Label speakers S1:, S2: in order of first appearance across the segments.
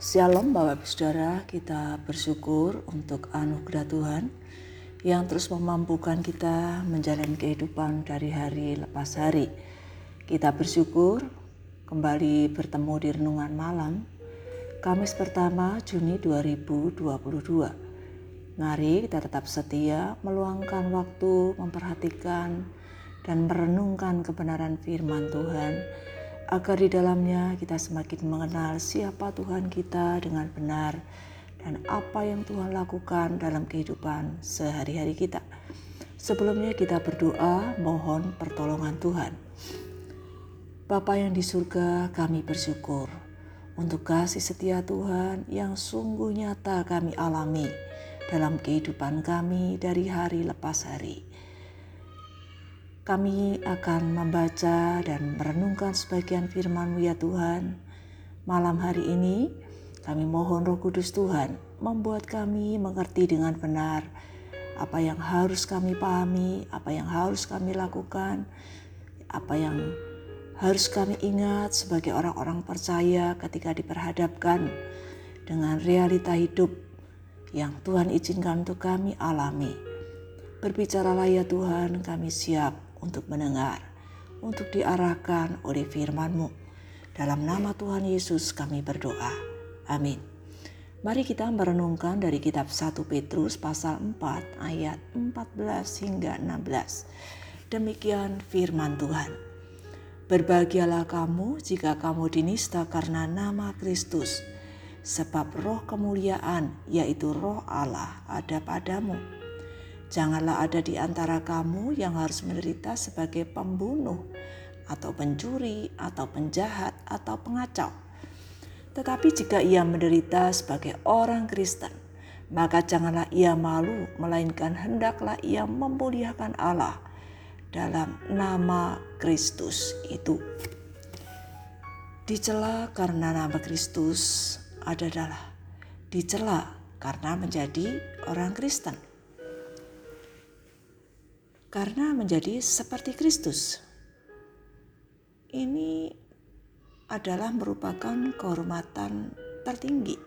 S1: Shalom Bapak Ibu Saudara, kita bersyukur untuk anugerah Tuhan yang terus memampukan kita menjalani kehidupan dari hari lepas hari. Kita bersyukur kembali bertemu di renungan malam Kamis pertama Juni 2022. Mari kita tetap setia meluangkan waktu memperhatikan dan merenungkan kebenaran firman Tuhan agar di dalamnya kita semakin mengenal siapa Tuhan kita dengan benar dan apa yang Tuhan lakukan dalam kehidupan sehari-hari kita. Sebelumnya kita berdoa mohon pertolongan Tuhan. Bapa yang di surga kami bersyukur untuk kasih setia Tuhan yang sungguh nyata kami alami dalam kehidupan kami dari hari lepas hari kami akan membaca dan merenungkan sebagian firman-Mu ya Tuhan. Malam hari ini kami mohon Roh Kudus Tuhan membuat kami mengerti dengan benar apa yang harus kami pahami, apa yang harus kami lakukan, apa yang harus kami ingat sebagai orang-orang percaya ketika diperhadapkan dengan realita hidup yang Tuhan izinkan untuk kami alami. Berbicaralah ya Tuhan, kami siap untuk mendengar, untuk diarahkan oleh firman-Mu. Dalam nama Tuhan Yesus kami berdoa. Amin. Mari kita merenungkan dari kitab 1 Petrus pasal 4 ayat 14 hingga 16. Demikian firman Tuhan. Berbahagialah kamu jika kamu dinista karena nama Kristus, sebab roh kemuliaan yaitu roh Allah ada padamu Janganlah ada di antara kamu yang harus menderita sebagai pembunuh, atau pencuri, atau penjahat, atau pengacau. Tetapi jika ia menderita sebagai orang Kristen, maka janganlah ia malu, melainkan hendaklah ia memuliakan Allah dalam nama Kristus itu. Dicela karena nama Kristus adalah dicela karena menjadi orang Kristen karena menjadi seperti Kristus. Ini adalah merupakan kehormatan tertinggi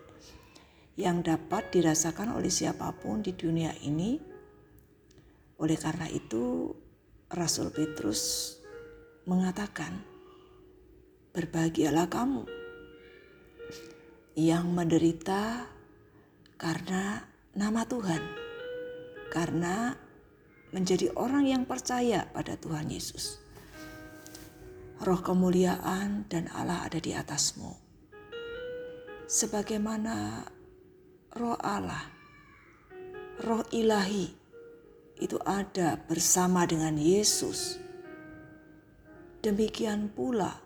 S1: yang dapat dirasakan oleh siapa pun di dunia ini. Oleh karena itu, Rasul Petrus mengatakan, "Berbahagialah kamu yang menderita karena nama Tuhan, karena menjadi orang yang percaya pada Tuhan Yesus. Roh kemuliaan dan Allah ada di atasmu. Sebagaimana roh Allah, roh ilahi itu ada bersama dengan Yesus. Demikian pula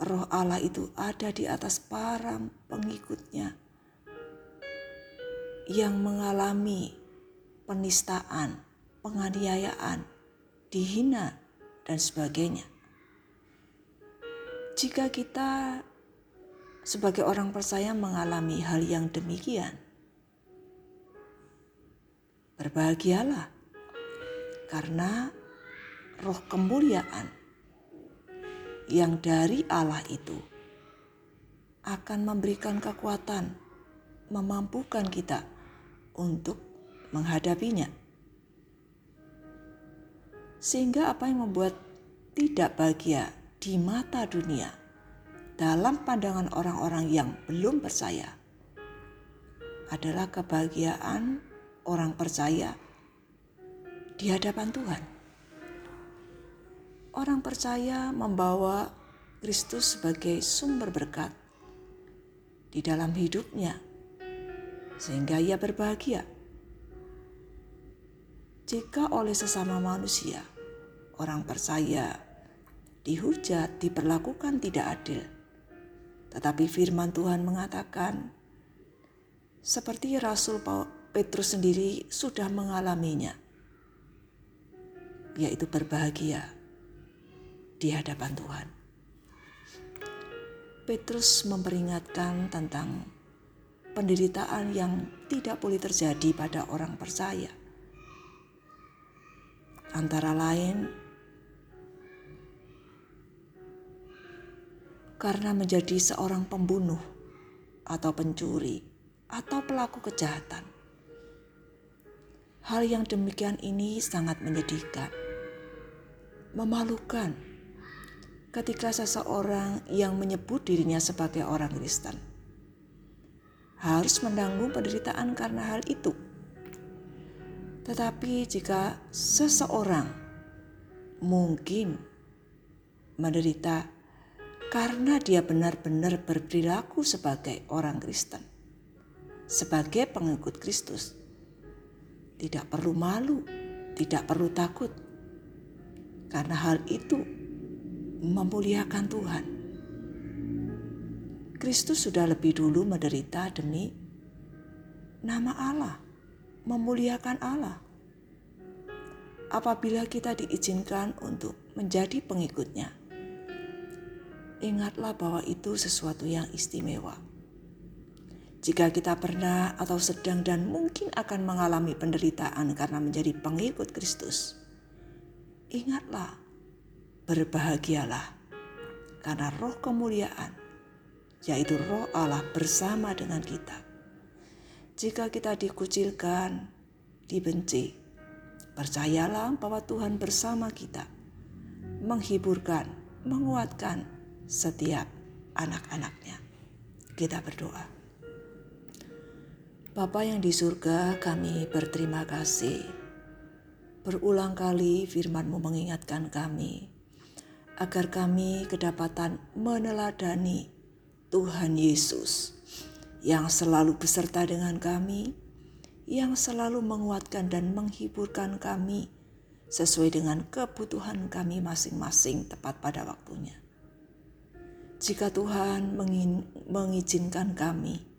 S1: roh Allah itu ada di atas para pengikutnya yang mengalami penistaan, penganiayaan, dihina, dan sebagainya. Jika kita sebagai orang percaya mengalami hal yang demikian, berbahagialah karena roh kemuliaan yang dari Allah itu akan memberikan kekuatan, memampukan kita untuk menghadapinya. Sehingga apa yang membuat tidak bahagia di mata dunia dalam pandangan orang-orang yang belum percaya adalah kebahagiaan orang percaya di hadapan Tuhan. Orang percaya membawa Kristus sebagai sumber berkat di dalam hidupnya, sehingga ia berbahagia jika oleh sesama manusia orang percaya dihujat, diperlakukan tidak adil. Tetapi firman Tuhan mengatakan, seperti Rasul Petrus sendiri sudah mengalaminya, yaitu berbahagia di hadapan Tuhan. Petrus memperingatkan tentang penderitaan yang tidak boleh terjadi pada orang percaya antara lain karena menjadi seorang pembunuh atau pencuri atau pelaku kejahatan. Hal yang demikian ini sangat menyedihkan, memalukan ketika seseorang yang menyebut dirinya sebagai orang Kristen harus menanggung penderitaan karena hal itu. Tetapi jika seseorang mungkin menderita karena dia benar-benar berperilaku sebagai orang Kristen, sebagai pengikut Kristus. Tidak perlu malu, tidak perlu takut, karena hal itu memuliakan Tuhan. Kristus sudah lebih dulu menderita demi nama Allah, memuliakan Allah. Apabila kita diizinkan untuk menjadi pengikutnya, ingatlah bahwa itu sesuatu yang istimewa jika kita pernah atau sedang dan mungkin akan mengalami penderitaan karena menjadi pengikut Kristus, ingatlah, berbahagialah, karena roh kemuliaan, yaitu roh Allah bersama dengan kita. Jika kita dikucilkan, dibenci, percayalah bahwa Tuhan bersama kita, menghiburkan, menguatkan setiap anak-anaknya. Kita berdoa. Bapa yang di surga, kami berterima kasih. Berulang kali firman-Mu mengingatkan kami agar kami kedapatan meneladani Tuhan Yesus yang selalu beserta dengan kami, yang selalu menguatkan dan menghiburkan kami sesuai dengan kebutuhan kami masing-masing tepat pada waktunya. Jika Tuhan mengizinkan kami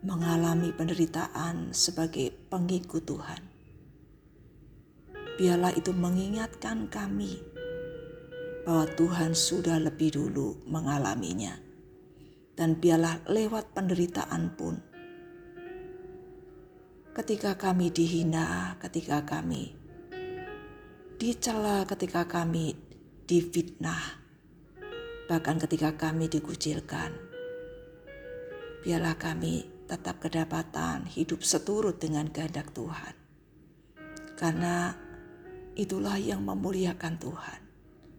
S1: mengalami penderitaan sebagai pengikut Tuhan. Biarlah itu mengingatkan kami bahwa Tuhan sudah lebih dulu mengalaminya. Dan biarlah lewat penderitaan pun, ketika kami dihina, ketika kami dicela, ketika kami difitnah, bahkan ketika kami dikucilkan, biarlah kami tetap kedapatan hidup seturut dengan kehendak Tuhan. Karena itulah yang memuliakan Tuhan.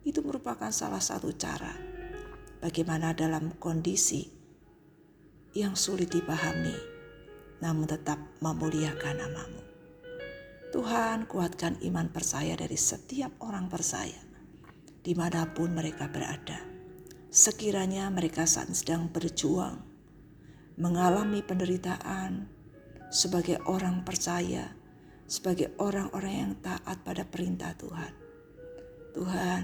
S1: Itu merupakan salah satu cara bagaimana dalam kondisi yang sulit dipahami, namun tetap memuliakan namamu. Tuhan kuatkan iman percaya dari setiap orang percaya, di mana pun mereka berada. Sekiranya mereka saat sedang berjuang mengalami penderitaan sebagai orang percaya, sebagai orang-orang yang taat pada perintah Tuhan. Tuhan,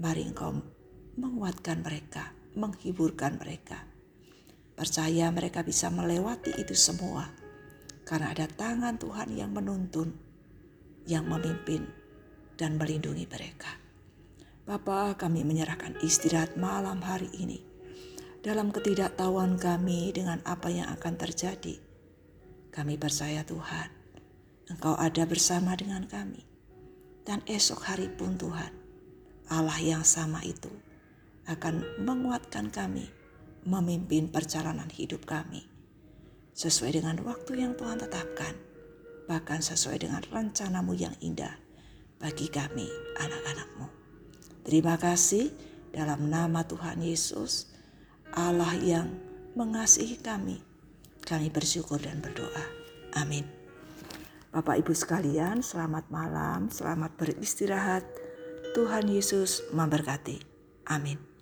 S1: mari Engkau menguatkan mereka, menghiburkan mereka. Percaya mereka bisa melewati itu semua karena ada tangan Tuhan yang menuntun, yang memimpin dan melindungi mereka. Bapa, kami menyerahkan istirahat malam hari ini dalam ketidaktahuan kami dengan apa yang akan terjadi. Kami percaya Tuhan, Engkau ada bersama dengan kami. Dan esok hari pun Tuhan, Allah yang sama itu akan menguatkan kami, memimpin perjalanan hidup kami. Sesuai dengan waktu yang Tuhan tetapkan, bahkan sesuai dengan rencanamu yang indah bagi kami anak-anakmu. Terima kasih dalam nama Tuhan Yesus. Allah yang mengasihi kami. Kami bersyukur dan berdoa. Amin. Bapak Ibu sekalian, selamat malam, selamat beristirahat. Tuhan Yesus memberkati. Amin.